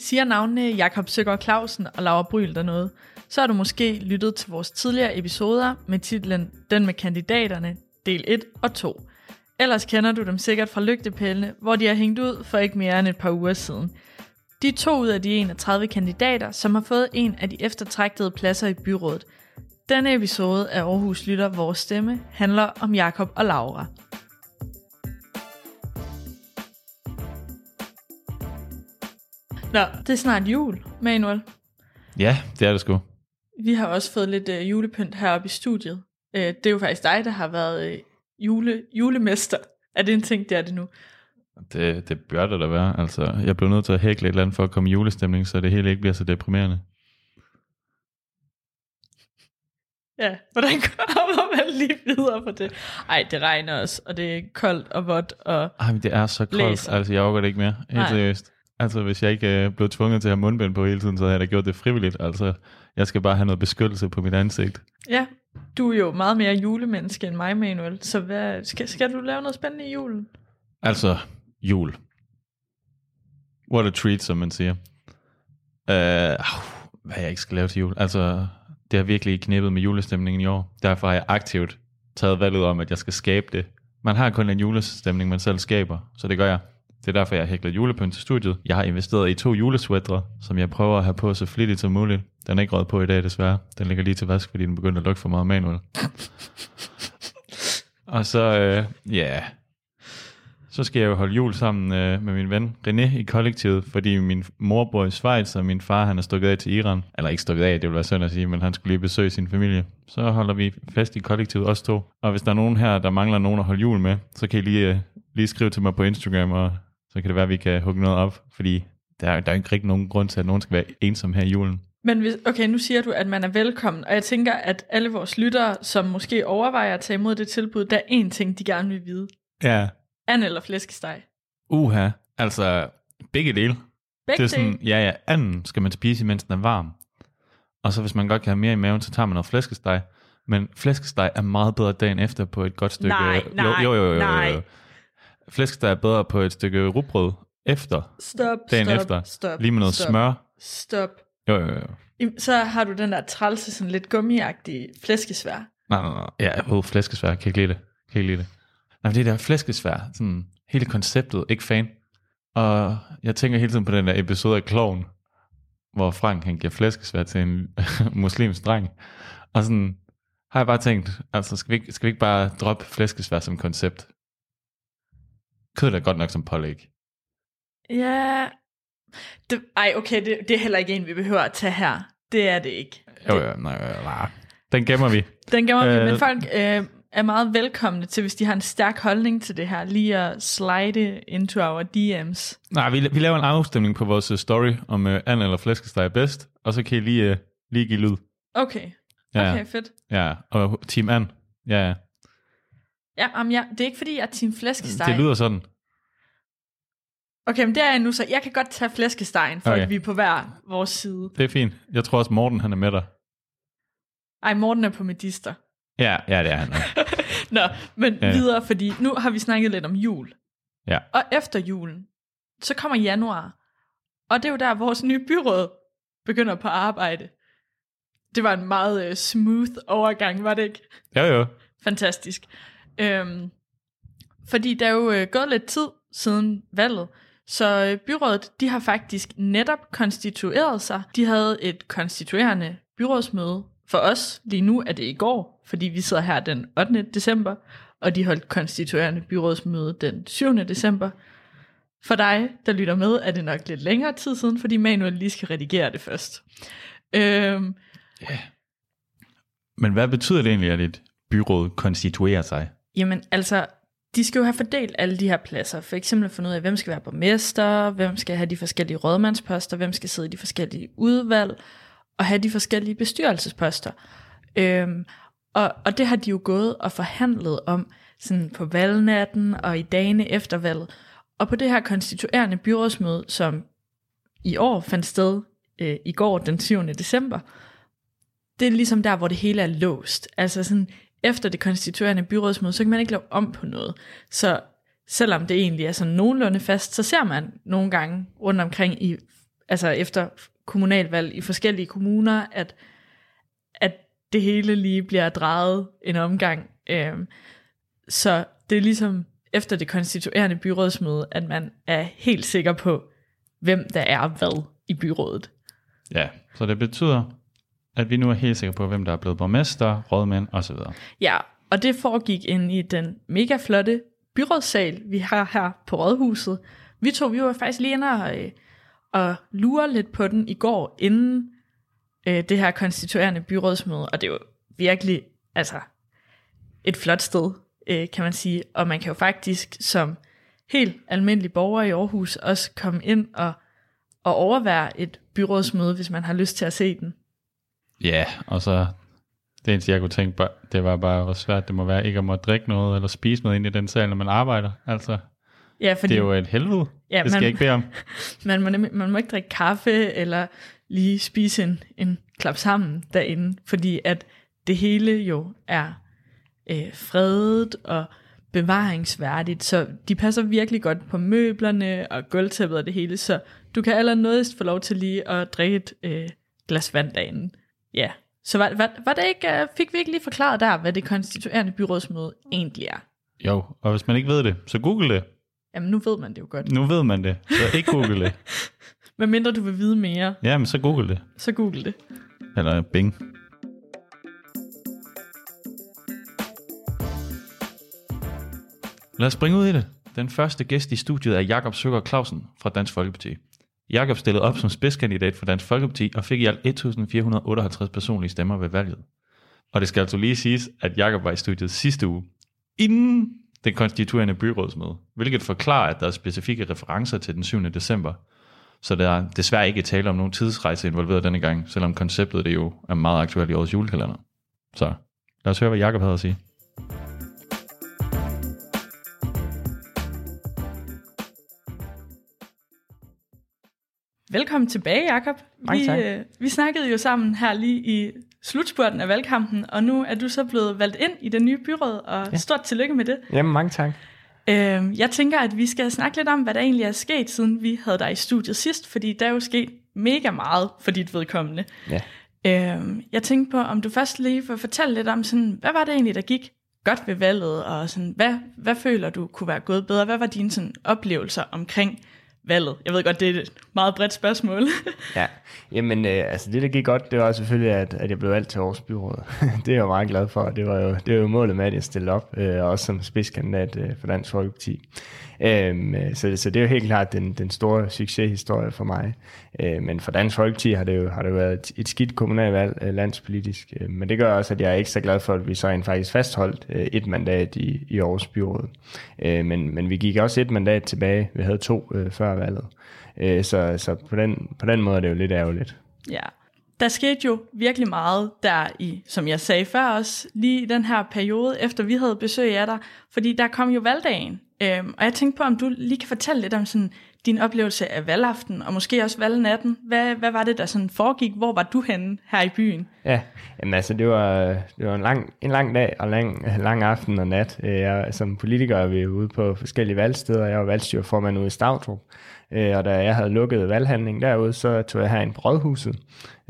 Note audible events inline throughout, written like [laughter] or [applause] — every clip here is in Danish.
Siger navnene Jakob Søgaard Clausen og Laura Bryl der noget, så har du måske lyttet til vores tidligere episoder med titlen Den med kandidaterne, del 1 og 2. Ellers kender du dem sikkert fra lygtepælene, hvor de har hængt ud for ikke mere end et par uger siden. De er to ud af de 31 kandidater, som har fået en af de eftertragtede pladser i byrådet. Denne episode af Aarhus Lytter Vores Stemme handler om Jakob og Laura. Nå, det er snart jul, Manuel. Ja, det er det sgu. Vi har også fået lidt øh, julepynt heroppe i studiet. Øh, det er jo faktisk dig, der har været øh, jule, julemester. Er det en ting, det er det nu? Det, det bør det da være. Altså, jeg blev nødt til at hækle et eller andet for at komme i julestemning, så det hele ikke bliver så deprimerende. Ja, hvordan kommer man lige videre på det? Ej, det regner også, og det er koldt og vådt. Og Ej, men det er så koldt. Blæser. Altså, jeg overgår det ikke mere. Helt Nej. seriøst. Altså, hvis jeg ikke øh, blev tvunget til at have mundbind på hele tiden, så havde jeg da gjort det frivilligt. Altså, jeg skal bare have noget beskyttelse på mit ansigt. ja, du er jo meget mere julemenneske end mig, Manuel. Så hvad, skal, skal du lave noget spændende i julen? Altså, jul. What a treat, som man siger. Uh, hvad jeg ikke skal lave til jul. Altså, det har virkelig knippet med julestemningen i år. Derfor har jeg aktivt taget valget om, at jeg skal skabe det. Man har kun en julestemning, man selv skaber, så det gør jeg. Det er derfor, jeg har hæklet julepynt til studiet. Jeg har investeret i to julesweatre, som jeg prøver at have på så flittigt som muligt. Den er ikke råd på i dag, desværre. Den ligger lige til vask, fordi den begynder at lugte for meget manuel. [laughs] Og så, øh, ja, så skal jeg jo holde jul sammen øh, med min ven René i kollektivet, fordi min mor bor i Schweiz, og min far han er stukket af til Iran. Eller ikke stukket af, det vil være synd at sige, men han skulle lige besøge sin familie. Så holder vi fest i kollektivet, os to. Og hvis der er nogen her, der mangler nogen at holde jul med, så kan I lige, øh, lige skrive til mig på Instagram, og så kan det være, at vi kan hugge noget op, fordi der er, der er ikke rigtig nogen grund til, at nogen skal være ensom her i julen. Men hvis, okay, nu siger du, at man er velkommen, og jeg tænker, at alle vores lyttere, som måske overvejer at tage imod det tilbud, der er én ting, de gerne vil vide. Ja. And eller flæskesteg? Uha, altså begge dele. Begge det er sådan, dele? ja, ja, anden skal man spise, mens den er varm. Og så hvis man godt kan have mere i maven, så tager man noget flæskesteg. Men flæskesteg er meget bedre dagen efter på et godt stykke... Nej, nej, jo, jo, jo, jo, nej. jo. Flæskesteg er bedre på et stykke rugbrød efter, Stop, dagen stop, efter. stop. lige med noget stop, smør. Stop. Jo, jo, jo. Så har du den der trælse, sådan lidt gummiagtige flæskesvær. Nej, nej, nej. Ja, jeg flæskesvær. Kan ikke lide det. Kan ikke lide det. Nej, men det der flæskesvær, sådan hele konceptet, ikke fan. Og jeg tænker hele tiden på den der episode af Kloven, hvor Frank han giver flæskesvær til en [laughs] muslimsk dreng. Og sådan har jeg bare tænkt, altså skal vi, ikke, skal vi ikke bare droppe flæskesvær som koncept? Kød er godt nok som pålæg. Ja. Det, ej, okay, det, det er heller ikke en, vi behøver at tage her. Det er det ikke. Jo, jo, nej, nej, nej. Den gemmer vi. Den gemmer vi, Øh. men folk øh, er meget velkomne til, hvis de har en stærk holdning til det her, lige at slide into our DM's. Nej, vi, vi laver en afstemning på vores øh, story, om uh, and eller flæskesteg er bedst, og så kan I lige, uh, lige give lyd. Okay, Ja, okay, fedt. ja. og Team An. Ja, ja. Um, ja, det er ikke fordi, jeg er team flæskesteg. Det lyder sådan. Okay, men det er jeg nu, så jeg kan godt tage flæskestegen, for okay. Vi er på hver vores side. Det er fint. Jeg tror også, Morten han er med dig. Ej, Morten er på medister. Ja, ja, det er han. [laughs] Nå, men ja. Videre, fordi nu har vi snakket lidt om jul. Ja. Og efter julen, så kommer januar. Og det er jo der, vores nye byråd begynder på arbejde. Det var en meget øh, smooth overgang, var det ikke? Jo, jo. Fantastisk. Øhm, fordi der er jo øh, gået lidt tid siden valget, så øh, byrådet, de har faktisk netop konstitueret sig. De havde et konstituerende byrådsmøde. For os lige nu er det i går, fordi vi sidder her den 8. december, og de holdt konstituerende byrådsmøde den 7. december. For dig, der lytter med, er det nok lidt længere tid siden, fordi Manuel lige skal redigere det først. Øhm, Men hvad betyder det egentlig, at et byråd konstituerer sig? Jamen altså, de skal jo have fordelt alle de her pladser. For eksempel at finde ud af, hvem skal være borgmester, hvem skal have de forskellige rådmandsposter, hvem skal sidde i de forskellige udvalg, og have de forskellige bestyrelsesposter. Øhm, og, og det har de jo gået og forhandlet om sådan på valgnatten og i dagene efter valget. Og på det her konstituerende byrådsmøde, som i år fandt sted øh, i går den 7. december, det er ligesom der, hvor det hele er låst. Altså sådan, efter det konstituerende byrådsmøde, så kan man ikke lave om på noget. Så selvom det egentlig er sådan nogenlunde fast, så ser man nogle gange rundt omkring i altså efter kommunalvalg i forskellige kommuner, at, at det hele lige bliver drejet en omgang. Øhm, så det er ligesom efter det konstituerende byrådsmøde, at man er helt sikker på, hvem der er hvad i byrådet. Ja, så det betyder, at vi nu er helt sikre på, hvem der er blevet borgmester, rådmænd osv. Ja, og det foregik ind i den mega flotte byrådssal, vi har her på Rådhuset. Vi tog, vi var faktisk lige inde og, øh, og lure lidt på den i går, inden øh, det her konstituerende byrådsmøde, og det er jo virkelig altså, et flot sted, øh, kan man sige. Og man kan jo faktisk som helt almindelig borger i Aarhus også komme ind og, og overvære et byrådsmøde, hvis man har lyst til at se den. Ja, og så det eneste, jeg kunne tænke på, det var bare, hvor svært det må være ikke at må drikke noget eller spise noget ind i den sal, når man arbejder. Altså, Ja, fordi det er jo et helvede. Ja, det skal man- jeg ikke bede om. [laughs] man, må, man må ikke drikke kaffe eller lige spise en, en klap sammen derinde, fordi at det hele jo er øh, fredet og bevaringsværdigt, så de passer virkelig godt på møblerne og gulvtæppet og det hele, så du kan allernådigst få lov til lige at drikke et øh, glas vand derinde. Ja, så var, var, var det ikke, øh, fik vi ikke lige forklaret der, hvad det konstituerende byrådsmøde egentlig er? Jo, og hvis man ikke ved det, så google det. Jamen nu ved man det jo godt. Nu ved man det, så ikke google det. [laughs] Men mindre du vil vide mere, Jamen, så google det. så google det. Eller Bing. Lad os springe ud i det. Den første gæst i studiet er Jakob Søger Clausen fra Dansk Folkeparti. Jakob stillede op som spidskandidat for Dansk Folkeparti og fik i alt 1458 personlige stemmer ved valget. Og det skal altså lige siges, at Jakob var i studiet sidste uge, inden den konstituerende byrådsmøde, hvilket forklarer, at der er specifikke referencer til den 7. december. Så der er desværre ikke tale om nogen tidsrejse involveret denne gang, selvom konceptet det jo er meget aktuelt i årets julekalender. Så lad os høre, hvad Jakob havde at sige. Velkommen tilbage, Jakob. Mange vi, tak. øh, vi snakkede jo sammen her lige i slutspurten af valgkampen, og nu er du så blevet valgt ind i det nye byråd, og. Ja. stort tillykke med det. Jamen, mange tak. Øh, jeg tænker, at vi skal snakke lidt om, hvad der egentlig er sket, siden vi havde dig i studiet sidst, fordi der er jo sket mega meget for dit vedkommende. Ja. Øh, jeg tænkte på, om du først lige får fortælle lidt om, sådan, hvad var det egentlig, der gik godt ved valget, og sådan, hvad, hvad føler du kunne være gået bedre? Hvad var dine sådan, oplevelser omkring valget? Jeg ved godt, det er et meget bredt spørgsmål. [laughs] Ja, jamen øh, altså det der gik godt, det var selvfølgelig, at, at jeg blev valgt til Aarhus Byråd. [laughs] det er jeg meget glad for. Det var jo, det var jo målet med, at jeg stillede op, øh, også som spidskandidat øh, for Dansk Folkeparti. Øhm, øh, så, så det er jo helt klart den, den store succeshistorie for mig. Øh, men for Dansk Folkeparti har det jo, har det jo været et, et skidt kommunalvalg øh, landspolitisk. Øh, men det gør også, at jeg er ikke så glad for, at vi så rent faktisk fastholdt øh, et mandat i, i Aarhus Byråd. Øh, men, men vi gik også et mandat tilbage. Vi havde to øh, før valget. Øh, så så på, den, på den måde er det jo lidt ærgerligt. Ja, der skete jo virkelig meget der i, som jeg sagde før også, lige i den her periode, efter vi havde besøg af dig, fordi der kom jo valgdagen. Øhm, og jeg tænkte på, om du lige kan fortælle lidt om sådan, din oplevelse af valgaften, og måske også valgnatten. Hvad, hvad var det, der sådan foregik? Hvor var du henne her i byen? Ja, jamen altså det var, det var en, lang, en lang dag og lang, lang aften og nat. Øh, jeg, som politiker er vi ude på forskellige valgsteder. Jeg var valgstyrformand ude i Stavtrup. Øh, og da jeg havde lukket valghandling derude, så tog jeg herind på Rådhuset.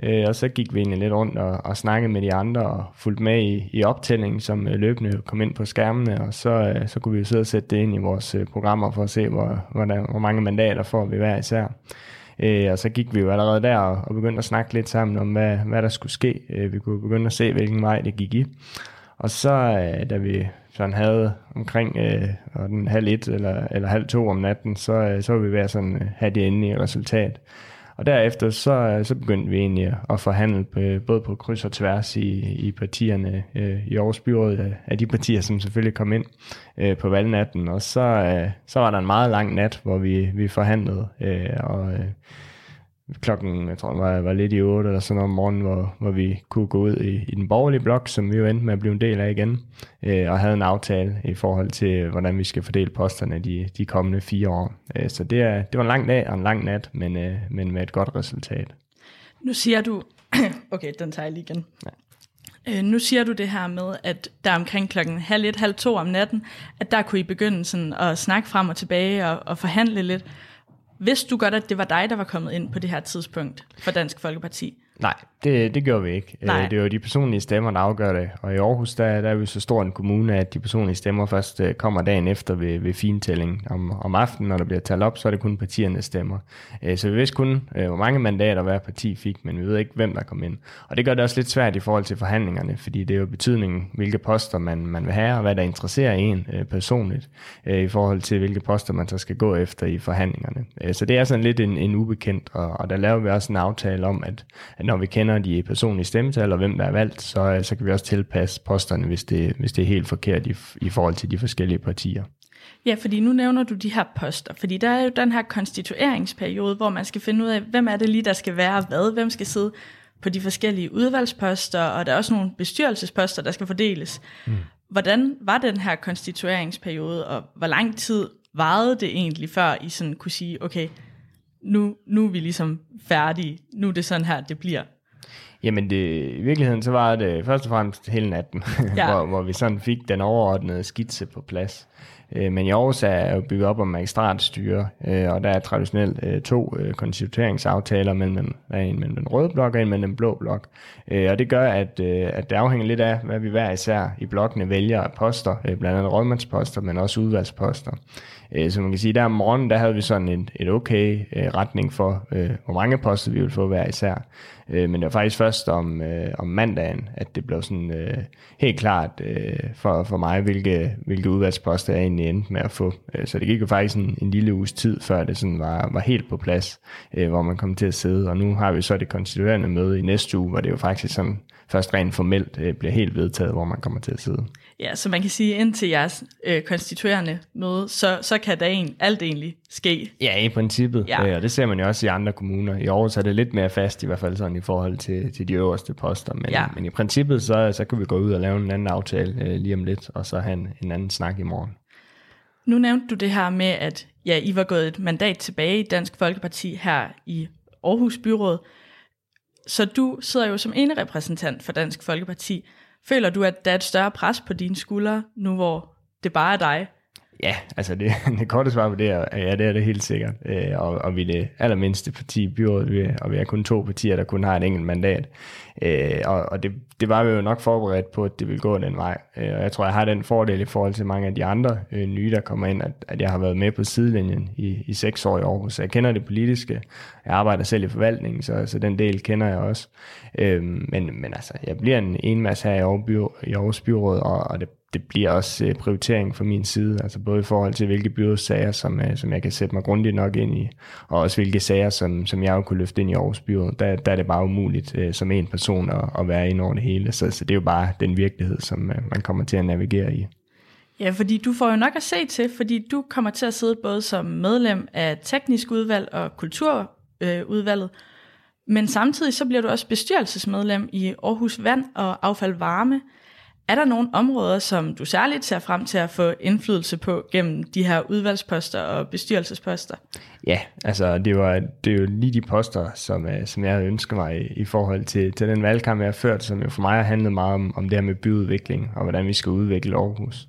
Øh, og så gik vi egentlig lidt rundt og, og snakkede med de andre og fulgte med i, i optællingen, som løbende kom ind på skærmene. Og så, så kunne vi jo sidde og sætte det ind i vores programmer for at se, hvor, hvor, der, hvor mange mandater får vi hver især. Øh, og så gik vi jo allerede der og, begyndte at snakke lidt sammen om, hvad, hvad der skulle ske. Øh, vi kunne begynde at se, hvilken vej det gik i. Og så, øh, da vi sådan havde omkring øh, og den halv et eller, eller halv to om natten, så, øh, så var vi ved at sådan, øh, have det endelige resultat. Og derefter så, øh, så begyndte vi egentlig at- at forhandle på, både på kryds og tværs i, i partierne øh, i Aarhus Byråd, af, af de partier, som selvfølgelig kom ind øh, på valgnatten. Og så, øh, så var der en meget lang nat, hvor vi, vi forhandlede, øh, og øh, klokken, jeg tror, var, var lidt i 8 eller sådan om morgenen, hvor, hvor vi kunne gå ud i, i den borgerlige blok, som vi jo endte med at blive en del af igen, øh, og havde en aftale i forhold til, hvordan vi skal fordele posterne de, de kommende fire år. Øh, så det, er, det var en lang dag og en lang nat, men, øh, men med et godt resultat. Nu siger du... [clears throat] okay, den tager jeg lige igen. Øh, nu siger du det her med, at der omkring klokken halv et, halv to om natten, at der kunne I begynde sådan at snakke frem og tilbage og, og forhandle lidt. Vidste du godt, at det var dig, der var kommet ind på det her tidspunkt for Dansk Folkeparti? Nej, det, det gjorde vi ikke. Nej. Øh, Det er jo de personlige stemmer, der afgør det. Og i Aarhus, der, der er vi så stor en kommune, at de personlige stemmer først øh, kommer dagen efter ved, ved fintælling. Om, om aftenen, når der bliver talt op, så er det kun partiernes stemmer. Øh, Så vi vidste kun, hvor mange mandater hver parti fik, men vi ved ikke, hvem der kom ind. Og det gør det også lidt svært i forhold til forhandlingerne, fordi det er jo betydningen, hvilke poster man, man vil have, og hvad der interesserer en personligt, i forhold til, hvilke poster man så skal gå efter i forhandlingerne. Så det er sådan lidt en, en ubekendt, og, og der laver vi også en aftale om, at, at når vi kender de personlige stemmetal og hvem der er valgt, så, øh, så kan vi også tilpasse posterne, hvis det, hvis det er helt forkert i, i forhold til de forskellige partier. Ja, fordi nu nævner du de her poster, fordi der er jo den her konstitueringsperiode, hvor man skal finde ud af, hvem er det lige, der skal være hvad, hvem skal sidde på de forskellige udvalgsposter, og der er også nogle bestyrelsesposter, der skal fordeles. Mm. Hvordan var den her konstitueringsperiode, og hvor lang tid varede det egentlig, før I sådan kunne sige, okay, nu, nu er vi ligesom færdige, nu er det sådan her, det bliver. Jamen det, i virkeligheden så var det først og fremmest hele natten, Ja. [laughs] hvor, hvor vi sådan fik den overordnede skitse på plads. Øh, Men i Aarhus er jo bygget op om magistratstyre, øh, og der er traditionelt øh, to øh, konstitueringsaftaler mellem den, en mellem den røde blok og en mellem den blå blok. Øh, Og det gør, at, øh, at det afhænger lidt af, hvad vi hver især i blokkene vælger af poster, øh, blandt andet rådmandsposter, men også udvalgsposter. Øh, Så man kan sige, der om morgenen, der havde vi sådan en, et okay øh, retning for, øh, hvor mange poster vi ville få hver især. Øh, Men det var faktisk først om, øh, om mandagen, at det blev sådan øh, helt klart øh, for, for mig, hvilke, hvilke udvalgsposter jeg egentlig endte med at få. Øh, Så det gik jo faktisk en, en lille uges tid, før det sådan var, var helt på plads, øh, hvor man kom til at sidde. Og nu har vi så det konstituerende møde i næste uge, hvor det jo faktisk sådan først rent formelt øh, bliver helt vedtaget, hvor man kommer til at sidde. Ja, så man kan sige, indtil jeres øh, konstituerende møde, så, så kan der en, alt egentlig ske. Ja, i princippet. Ja. Øh, og det ser man jo også i andre kommuner. I Aarhus er det lidt mere fast, i hvert fald sådan i forhold til, til de øverste poster. Men, ja. men i princippet, så, så kan vi gå ud og lave en anden aftale øh, lige om lidt, og så have en, en anden snak i morgen. Nu nævnte du det her med, at ja, I var gået et mandat tilbage i Dansk Folkeparti her i Aarhus Byråd. Så du sidder jo som ene repræsentant for Dansk Folkeparti. Føler du, at der er et større pres på dine skuldre, nu hvor det bare er dig? Ja, altså det, [laughs] det korte svar på det er, ja, det er det helt sikkert. Øh, og, og vi er det allermindste parti i byrådet, vi og vi er kun to partier, der kun har et enkelt mandat. Øh, og og det, det var vi jo nok forberedt på, at det ville gå den vej. Øh, og jeg tror, jeg har den fordel i forhold til mange af de andre øh, nye, der kommer ind, at, at jeg har været med på sidelinjen i, i seks år i Aarhus. Så jeg kender det politiske. Jeg arbejder selv i forvaltningen, så, så den del kender jeg også. Øh, men, men altså, jeg bliver en enmads her i Aarhus, i Aarhus Byråd, og, og det det bliver også øh, prioritering fra min side, altså både i forhold til, hvilke byrådssager, som, øh, som jeg kan sætte mig grundigt nok ind i, og også hvilke sager, som, som jeg jo kunne løfte ind i Aarhus Byråd. Der, der er det bare umuligt øh, som en person at, at være ind over det hele, så, så det er jo bare den virkelighed, som øh, man kommer til at navigere i. Ja, fordi du får jo nok at se til, fordi du kommer til at sidde både som medlem af teknisk udvalg og kulturudvalget, øh, men samtidig så bliver du også bestyrelsesmedlem i Aarhus Vand og Affald Varme. Er der nogle områder, som du særligt ser frem til at få indflydelse på gennem de her udvalgsposter og bestyrelsesposter? Ja, altså det, var, det er jo lige de poster, som, øh, som jeg havde ønsket mig i, i forhold til, til den valgkamp, jeg har ført, som jo for mig har handlet meget om, om det her med byudvikling, og hvordan vi skal udvikle Aarhus.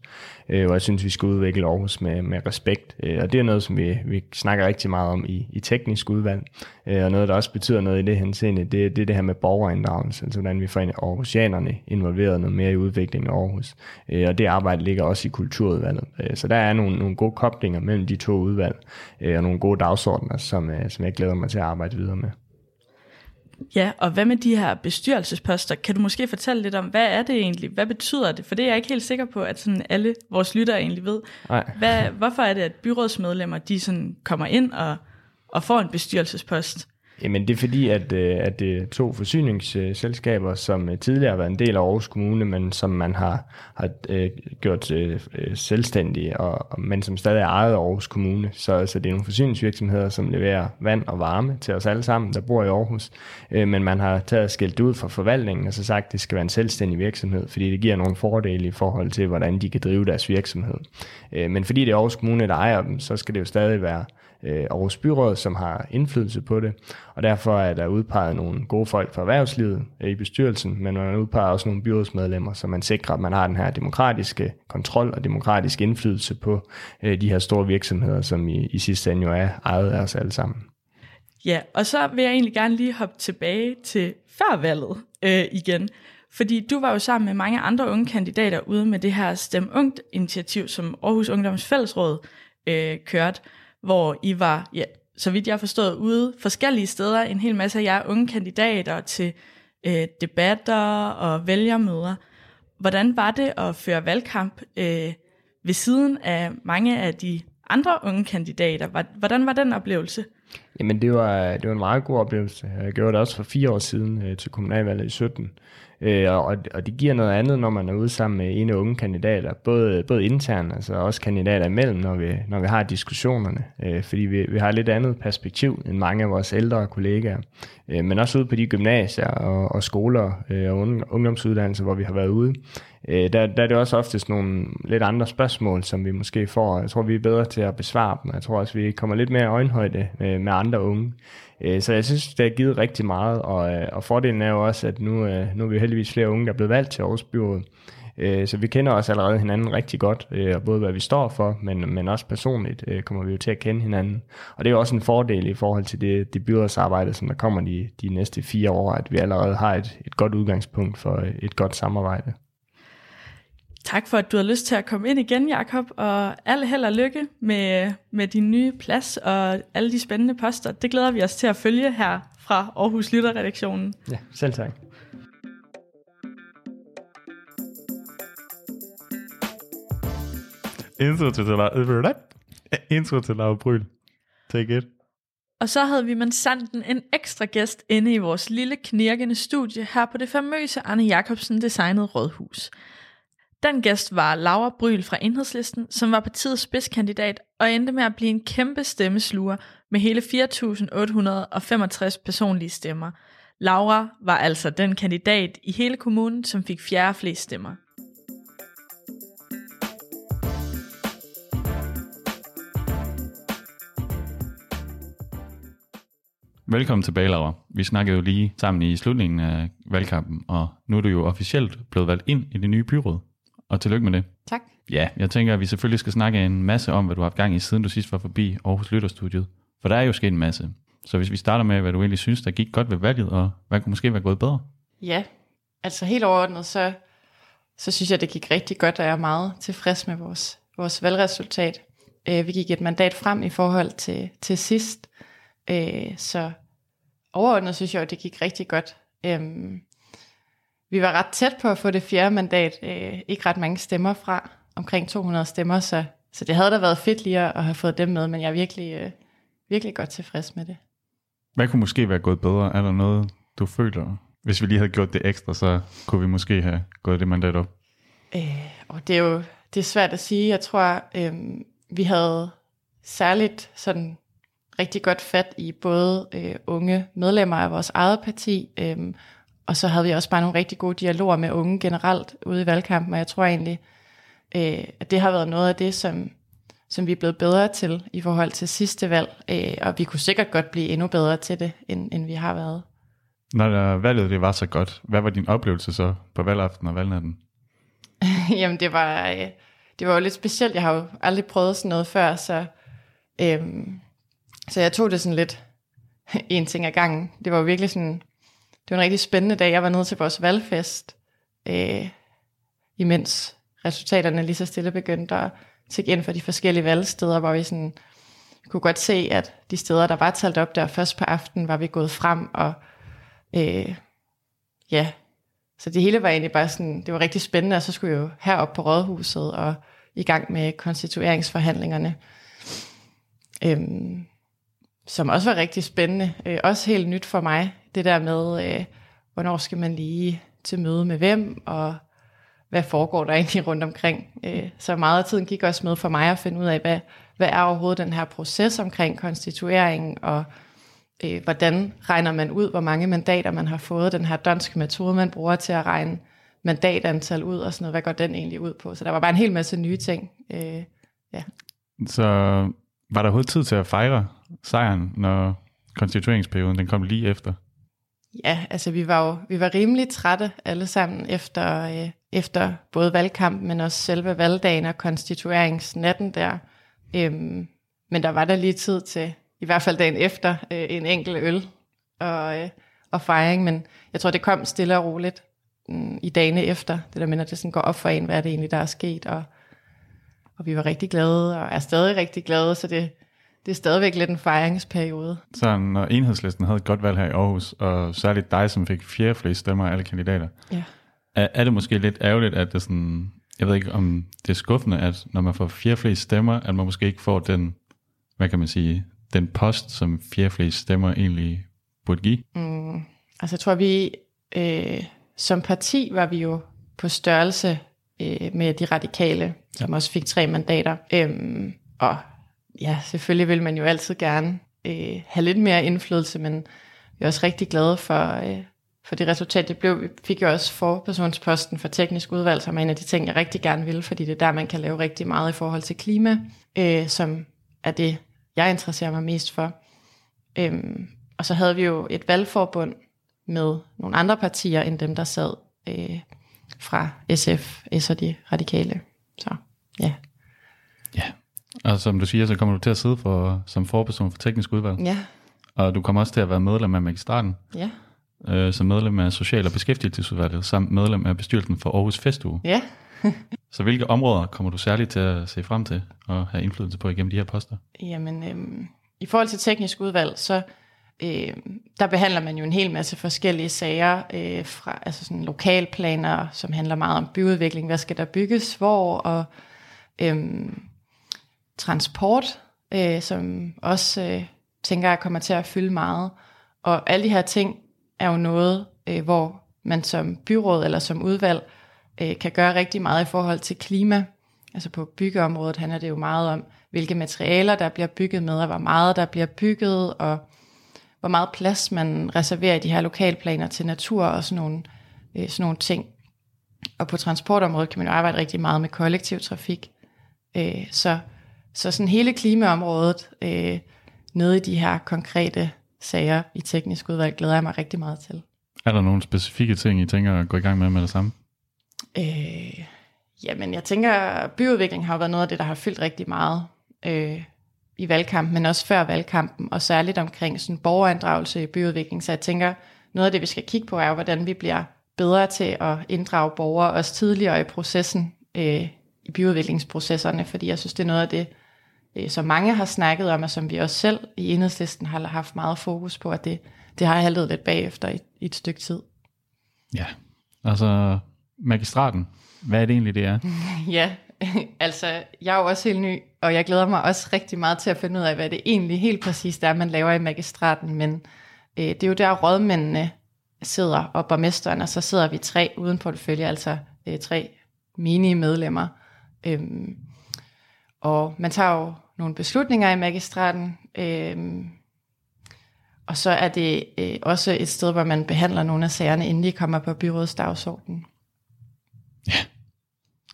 Øh, og jeg synes, vi skal udvikle Aarhus med, med respekt. Øh, og det er noget, som vi, vi snakker rigtig meget om i, i teknisk udvalg. Øh, og noget, der også betyder noget i det henseende, det, det er det her med borgerinddragelse, altså hvordan vi får Aarhusianerne involveret noget mere i udviklingen af Aarhus. Øh, og det arbejde ligger også i kulturudvalget. Øh, så der er nogle, nogle gode koblinger mellem de to udvalg, øh, og nogle gode dagsordner, som, øh, som jeg glæder mig til at arbejde videre med. Ja, og hvad med de her bestyrelsesposter? Kan du måske fortælle lidt om, hvad er det egentlig? Hvad betyder det? For det er jeg ikke helt sikker på, at sådan alle vores lyttere egentlig ved. Nej. Hvad, hvorfor er det, at byrådsmedlemmer de sådan kommer ind og, og får en bestyrelsespost? Jamen det er fordi, at, øh, at det er to forsyningsselskaber, som øh, tidligere har været en del af Aarhus Kommune, men som man har, har gjort selvstændige, og, men som stadig er ejet af Aarhus Kommune. Så, så det er nogle forsyningsvirksomheder, som leverer vand og varme til os alle sammen, der bor i Aarhus. Men man har taget skilt ud fra forvaltningen og så sagt, at det skal være en selvstændig virksomhed, fordi det giver nogle fordele i forhold til, hvordan de kan drive deres virksomhed. Men fordi det er Aarhus Kommune, der ejer dem, så skal det jo stadig være øh, Aarhus Byråd, som har indflydelse på det. og derfor er der udpeget nogle gode folk fra erhvervslivet øh, i bestyrelsen, men man udpeger også nogle byrådsmedlemmer, så man sikrer, at man har den her demokratiske kontrol og demokratisk indflydelse på øh, de her store virksomheder, som i, i sidste ende jo er ejet af os alle sammen. Ja, og så vil jeg egentlig gerne lige hoppe tilbage til før valget øh, igen. Fordi du var jo sammen med mange andre unge kandidater ude med det her Stem Ungt initiativ, som Aarhus Ungdoms Fællesråd øh, kørte, hvor I var, ja, så vidt jeg har forstået, ude forskellige steder, en hel masse af jer unge kandidater til øh, debatter og vælgermøder. Hvordan var det at føre valgkamp øh, ved siden af mange af de andre unge kandidater? Hvordan var den oplevelse? Jamen det var, det var en meget god oplevelse. Jeg gjorde det også for fire år siden øh, til kommunalvalget i 17. Øh, og, og det giver noget andet, når man er ude sammen med en af unge kandidater, både, både internt, altså også kandidater imellem, når vi, når vi har diskussionerne, øh, fordi vi, vi har et lidt andet perspektiv end mange af vores ældre kollegaer, øh, men også ude på de gymnasier og, og skoler øh, og ungdomsuddannelser, hvor vi har været ude, øh, der, der er det også oftest nogle lidt andre spørgsmål, som vi måske får. Jeg tror, vi er bedre til at besvare dem. Jeg tror også, vi kommer lidt mere i øjenhøjde med, med andre unge. Øh, så jeg synes, det har givet rigtig meget, og, øh, og fordelen er jo også, at nu, øh, nu er vi heldigvis flere unge, der er blevet valgt til Aarhus Byråd. Så vi kender også allerede hinanden rigtig godt, og både hvad vi står for, men, men også personligt kommer vi jo til at kende hinanden. Og det er jo også en fordel i forhold til det, det byrådsarbejde, som der kommer de, de næste fire år, at vi allerede har et, et godt udgangspunkt for et godt samarbejde. Tak for, at du har lyst til at komme ind igen, Jakob, og alle held og lykke med, med din nye plads og alle de spændende poster. Det glæder vi os til at følge her fra Aarhus Lytterredaktionen. Ja, selv tak. Intro til Laura, intro til Laura Bryl. Take it. Og så havde vi med sanden en ekstra gæst inde i vores lille knirkende studie her på det famøse Arne Jacobsen designede rådhus. Den gæst var Laura Bryl fra Enhedslisten, som var partiets spidskandidat og endte med at blive en kæmpe stemmesluger med hele 4.865 personlige stemmer. Laura var altså den kandidat i hele kommunen, som fik fjerde flest stemmer. Velkommen tilbage, Laura. Vi snakkede jo lige sammen i slutningen af valgkampen, og nu er du jo officielt blevet valgt ind i det nye byråd og tillykke med det. Tak. Ja, jeg tænker, at vi selvfølgelig skal snakke en masse om, hvad du har haft gang i, siden du sidst var forbi Aarhus Lytterstudiet. For der er jo sket en masse. Så hvis vi starter med, hvad du egentlig synes, der gik godt ved valget, og hvad kunne måske være gået bedre? Ja, altså helt overordnet, så, så synes jeg, det gik rigtig godt, og jeg er meget tilfreds med vores, vores valgresultat. Øh, vi gik et mandat frem i forhold til, til sidst, øh, så overordnet synes jeg, at det gik rigtig godt. Øh, vi var ret tæt på at få det fjerde mandat, øh, ikke ret mange stemmer fra, omkring 200 stemmer, så, så det havde da været fedt lige at, have fået dem med, men jeg er virkelig, øh, virkelig godt tilfreds med det. Hvad kunne måske være gået bedre? Er der noget, du føler, hvis vi lige havde gjort det ekstra, så kunne vi måske have gået det mandat op? Øh, og det er jo det er svært at sige. Jeg tror, øh, vi havde særligt sådan rigtig godt fat i både øh, unge medlemmer af vores eget parti, øh, og så havde vi også bare nogle rigtig gode dialoger med unge generelt ude i valgkampen, og jeg tror egentlig, øh, at det har været noget af det, som, som vi er blevet bedre til i forhold til sidste valg, øh, og vi kunne sikkert godt blive endnu bedre til det, end, end vi har været. Når valget det var så godt, hvad var din oplevelse så på valgaften og valgnatten? [laughs] Jamen det var, øh, det var jo lidt specielt, jeg har jo aldrig prøvet sådan noget før, så, øh, så jeg tog det sådan lidt en ting ad gangen. Det var jo virkelig sådan, det var en rigtig spændende dag. Jeg var nede til vores valgfest, øh, imens resultaterne lige så stille begyndte at tække ind for de forskellige valgsteder, hvor vi sådan kunne godt se, at de steder, der var talt op der først på aftenen, var vi gået frem, og øh, ja, så det hele var egentlig bare sådan, det var rigtig spændende, og så skulle jeg jo herop på Rådhuset og i gang med konstitueringsforhandlingerne, øhm, som også var rigtig spændende, øh, også helt nyt for mig, det der med, øh, hvornår skal man lige til møde med hvem, og hvad foregår der egentlig rundt omkring. Øh, så meget af tiden gik også med for mig at finde ud af, hvad, hvad er overhovedet den her proces omkring konstitueringen, og øh, hvordan regner man ud, hvor mange mandater man har fået, den her danske metode, man bruger til at regne mandatantal ud, og sådan noget, hvad går den egentlig ud på. Så der var bare en hel masse nye ting. Øh, ja. Så var der overhovedet tid til at fejre sejren, når konstitueringsperioden, den kom lige efter. Ja, altså vi var jo vi var rimelig trætte alle sammen efter, øh, efter både valgkampen, men også selve valgdagen og konstitueringsnatten der. Øhm, men der var der lige tid til, i hvert fald dagen efter, øh, en enkelt øl og, øh, og fejring. Men jeg tror, det kom stille og roligt øh, i dagene efter. Det der med, at det sådan går op for en, hvad er det egentlig, der er sket. Og, og vi var rigtig glade, og er stadig rigtig glade, så det, det er stadigvæk lidt en fejringsperiode. Så når enhedslisten havde et godt valg her i Aarhus, og særligt dig, som fik fjerde flest stemmer af alle kandidater, Ja. er, er det måske lidt ærgerligt, at det sådan, jeg ved ikke om det er skuffende, at når man får fjerde flest stemmer, at man måske ikke får den, hvad kan man sige, den post, som fjerde flest stemmer egentlig burde give? Mm, altså jeg tror, vi øh, som parti var vi jo på størrelse øh, med de radikale, som ja. også fik tre mandater. Øhm, og ja, selvfølgelig vil man jo altid gerne øh, have lidt mere indflydelse, men vi er også rigtig glade for, øh, for det resultat, det blev. Vi fik jo også forpersonsposten for teknisk udvalg, som er en af de ting, jeg rigtig gerne vil, fordi det er der, man kan lave rigtig meget i forhold til klima, øh, som er det, jeg interesserer mig mest for. Øhm, og så havde vi jo et valgforbund med nogle andre partier, end dem, der sad øh, fra SF, S og de radikale. Så ja. Ja. Og som du siger, så kommer du til at sidde for, som forperson for teknisk udvalg. Ja, Og du kommer også til at være medlem af magistraten, ja, øh, som medlem af Social- og Beskæftigelsesudvalget, samt medlem af bestyrelsen for Aarhus Festuge. ja. [laughs] Så hvilke områder kommer du særligt til at se frem til og have indflydelse på igennem de her poster? Jamen, øhm, i forhold til teknisk udvalg, så øh, der behandler man jo en hel masse forskellige sager, øh, fra altså sådan lokalplaner, som handler meget om byudvikling, hvad skal der bygges, hvor, og øhm, transport, øh, som også øh, tænker jeg kommer til at fylde meget. Og alle de her ting er jo noget, øh, hvor man som byråd eller som udvalg øh, kan gøre rigtig meget i forhold til klima. Altså på byggeområdet handler det jo meget om, hvilke materialer der bliver bygget med, og hvor meget der bliver bygget, og hvor meget plads man reserverer i de her lokalplaner til natur og sådan nogle, øh, sådan nogle ting. Og på transportområdet kan man jo arbejde rigtig meget med kollektiv trafik. Øh, så, så sådan hele klimaområdet øh, nede i de her konkrete sager i teknisk udvalg glæder jeg mig rigtig meget til. Er der nogle specifikke ting, I tænker at gå i gang med med det samme? Øh, jamen, jeg tænker, byudvikling har jo været noget af det, der har fyldt rigtig meget øh, i valgkampen, men også før valgkampen, og særligt omkring sådan borgerinddragelse i byudvikling. Så jeg tænker, noget af det, vi skal kigge på, er jo, hvordan vi bliver bedre til at inddrage borgere, også tidligere i processen, øh, i byudviklingsprocesserne, fordi jeg synes, det er noget af det, øh, som mange har snakket om, og som vi også selv i enhedslisten har haft meget fokus på, at det, det har haltet lidt bagefter i, i et stykke tid. Ja. Altså, magistraten. Hvad er det egentlig, det er? [laughs] Ja, altså jeg er jo også helt ny, og jeg glæder mig også rigtig meget til at finde ud af, hvad det egentlig helt præcis er, man laver i magistraten. Men øh, det er jo der rådmændene sidder, og borgmesteren, og så sidder vi tre uden portefølje, altså øh, tre menige medlemmer. Øhm, og man tager jo nogle beslutninger i magistraten, øhm, og så er det øh, også et sted, hvor man behandler nogle af sagerne, inden de kommer på byrådets dagsorden.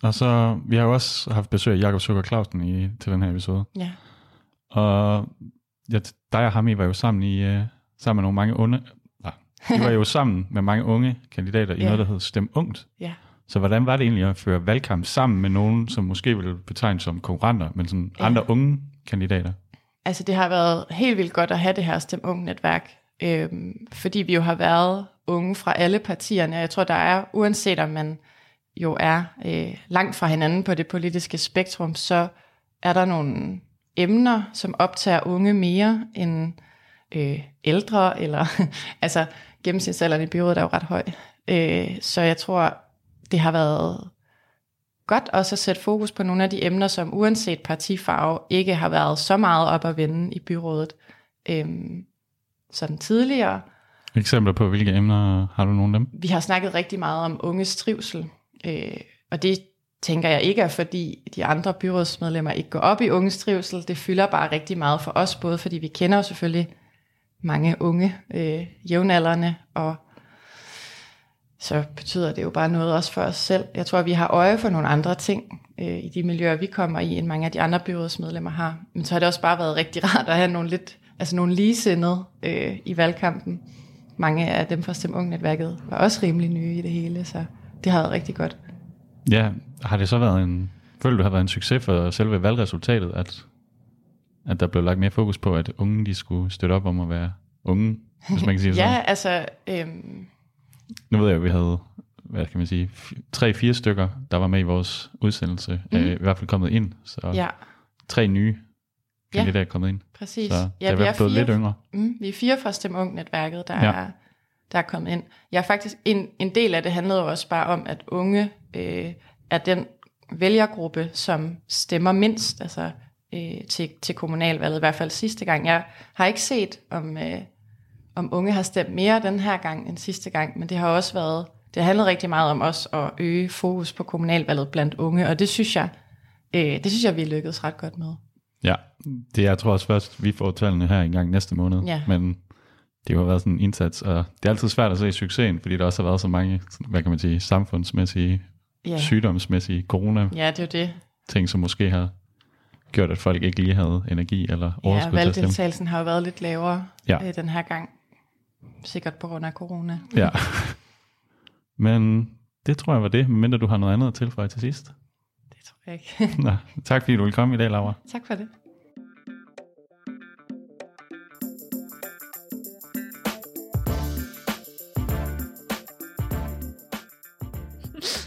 Og så, vi har jo også haft besøg af Jakob Sukker Clausen i, til den her episode. Ja. Og ja, dig og ham, I var jo sammen, i, uh, sammen med nogle mange unge, nej, I var jo [laughs] sammen med mange unge kandidater i Ja. noget, der hed Stem Ungt. Ja. Så hvordan var det egentlig at føre valgkamp sammen med nogen, som måske ville betegnes som konkurrenter, men sådan Ja. andre unge kandidater? Altså det har været helt vildt godt at have det her Stem Ung netværk, øhm, fordi vi jo har været unge fra alle partierne, og jeg tror, der er, uanset om man jo er øh, langt fra hinanden på det politiske spektrum, så er der nogle emner, som optager unge mere end øh, ældre, eller [laughs] altså gennemsnitsalderen i byrådet er jo ret høj. Øh, så jeg tror, det har været godt også at sætte fokus på nogle af de emner, som uanset partifarve ikke har været så meget op at vende i byrådet øhm, sådan tidligere. Eksempler på, hvilke emner har du nogle af dem? Vi har snakket rigtig meget om unges trivsel, øh, og det tænker jeg ikke er, fordi de andre byrådsmedlemmer ikke går op i unges trivsel. Det fylder bare rigtig meget for os, både fordi vi kender jo selvfølgelig mange unge øh, jævnaldrende, og så betyder det jo bare noget også for os selv. Jeg tror, vi har øje for nogle andre ting øh, i de miljøer, vi kommer i, end mange af de andre byrådsmedlemmer har. Men så har det også bare været rigtig rart at have nogle lidt altså nogle ligesindede øh, i valgkampen. Mange af dem fra Stem Ung-netværket var også rimelig nye i det hele, så det har været rigtig godt. Ja, har det så været en, føler du, det har været en succes for selve valgresultatet, at, at der blev lagt mere fokus på, at unge de skulle støtte op om at være unge, hvis man kan sige det [laughs] Ja, sådan? altså, øhm, Nu ved jeg, at vi havde, hvad kan man sige, tre-fire stykker, der var med i vores udsendelse, mm. er i hvert fald kommet ind, så ja, tre nye Ja. kandidater er kommet ind. præcis. Så ja, det er vi er blevet fire, lidt yngre. Mm, vi er fire fra Stem Ung-netværket, der, Ja. ja. er, der er kommet ind. Jeg er faktisk, en, en del af det handlede jo også bare om, at unge øh, er den vælgergruppe, som stemmer mindst altså, øh, til, til kommunalvalget, i hvert fald sidste gang. Jeg har ikke set, om, øh, om unge har stemt mere den her gang end sidste gang, men det har også været, det handlede rigtig meget om os at øge fokus på kommunalvalget blandt unge, og det synes jeg, øh, det synes jeg, vi er lykkedes ret godt med. Ja, det jeg tror også først, vi får tallene her en gang næste måned. Ja. Men det har været sådan en indsats, og det er altid svært at se succesen, fordi der også har været så mange, hvad kan man sige, samfundsmæssige, Ja, sygdomsmæssige corona-ting, ja det er jo det. som måske har gjort, at folk ikke lige havde energi eller Ja, overskud til at stemme. valgdeltagelsen har jo været lidt lavere Ja. ja. øh, den her gang. Sikkert på grund af corona. Ja. Men det tror jeg var det, medmindre du har noget andet at tilføje til sidst. Det tror jeg ikke. [laughs] Nå, tak fordi du ville komme i dag, Laura. tak for det.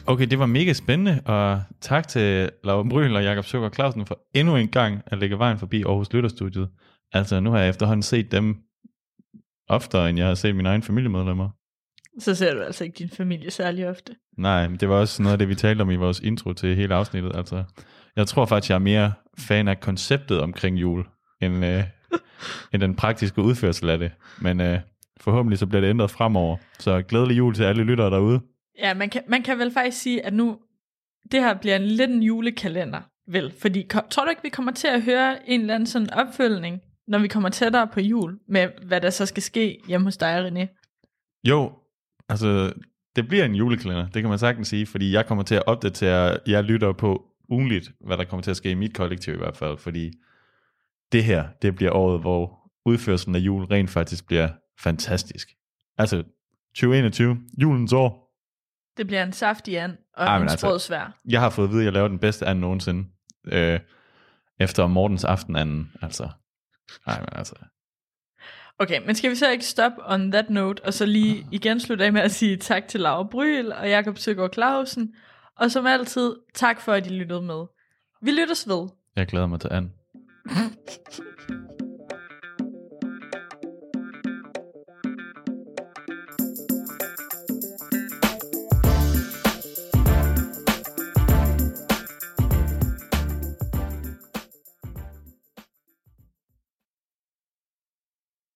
Okay, det var mega spændende, og tak til Laura Bryl og Jakob Søger Clausen for endnu en gang at lægge vejen forbi Aarhus Lytterstudiet. Altså, nu har jeg efterhånden set dem oftere, end jeg har set mine egne familiemedlemmer. Så ser du altså ikke din familie særlig ofte. Nej, men det var også noget af det, vi talte om i vores intro til hele afsnittet. Altså, jeg tror faktisk, jeg er mere fan af konceptet omkring jul, end, øh, [laughs] end den praktiske udførsel af det. Men øh, forhåbentlig så bliver det ændret fremover. Så glædelig jul til alle lyttere derude. Ja, man kan, man kan vel faktisk sige, at nu, det her bliver en lidt en julekalender, vel? Fordi, tror du ikke, vi kommer til at høre en eller anden sådan opfølgning, når vi kommer tættere på jul, med hvad der så skal ske hjemme hos dig, René? Jo, altså, det bliver en julekalender, det kan man sagtens sige, fordi jeg kommer til at opdatere jer lyttere på ugenligt, hvad der kommer til at ske i mit kollektiv i hvert fald, fordi det her, det bliver året, hvor udførelsen af jul rent faktisk bliver fantastisk. Altså, 2021, julens år, Det bliver en saftig and og Ej, en altså- svær. jeg har fået at vide, at jeg laver den bedste anden nogensinde, øh, efter Mortens aften anden, altså. Nej, men altså, Okay, men skal vi så ikke stoppe on that note, og så lige [laughs] igen slutte af med at sige tak til Laura Bryl og Jakob Søgaard Clausen, og som altid, tak for at I lyttede med. Vi lyttes ved. jeg glæder mig til anden. [laughs]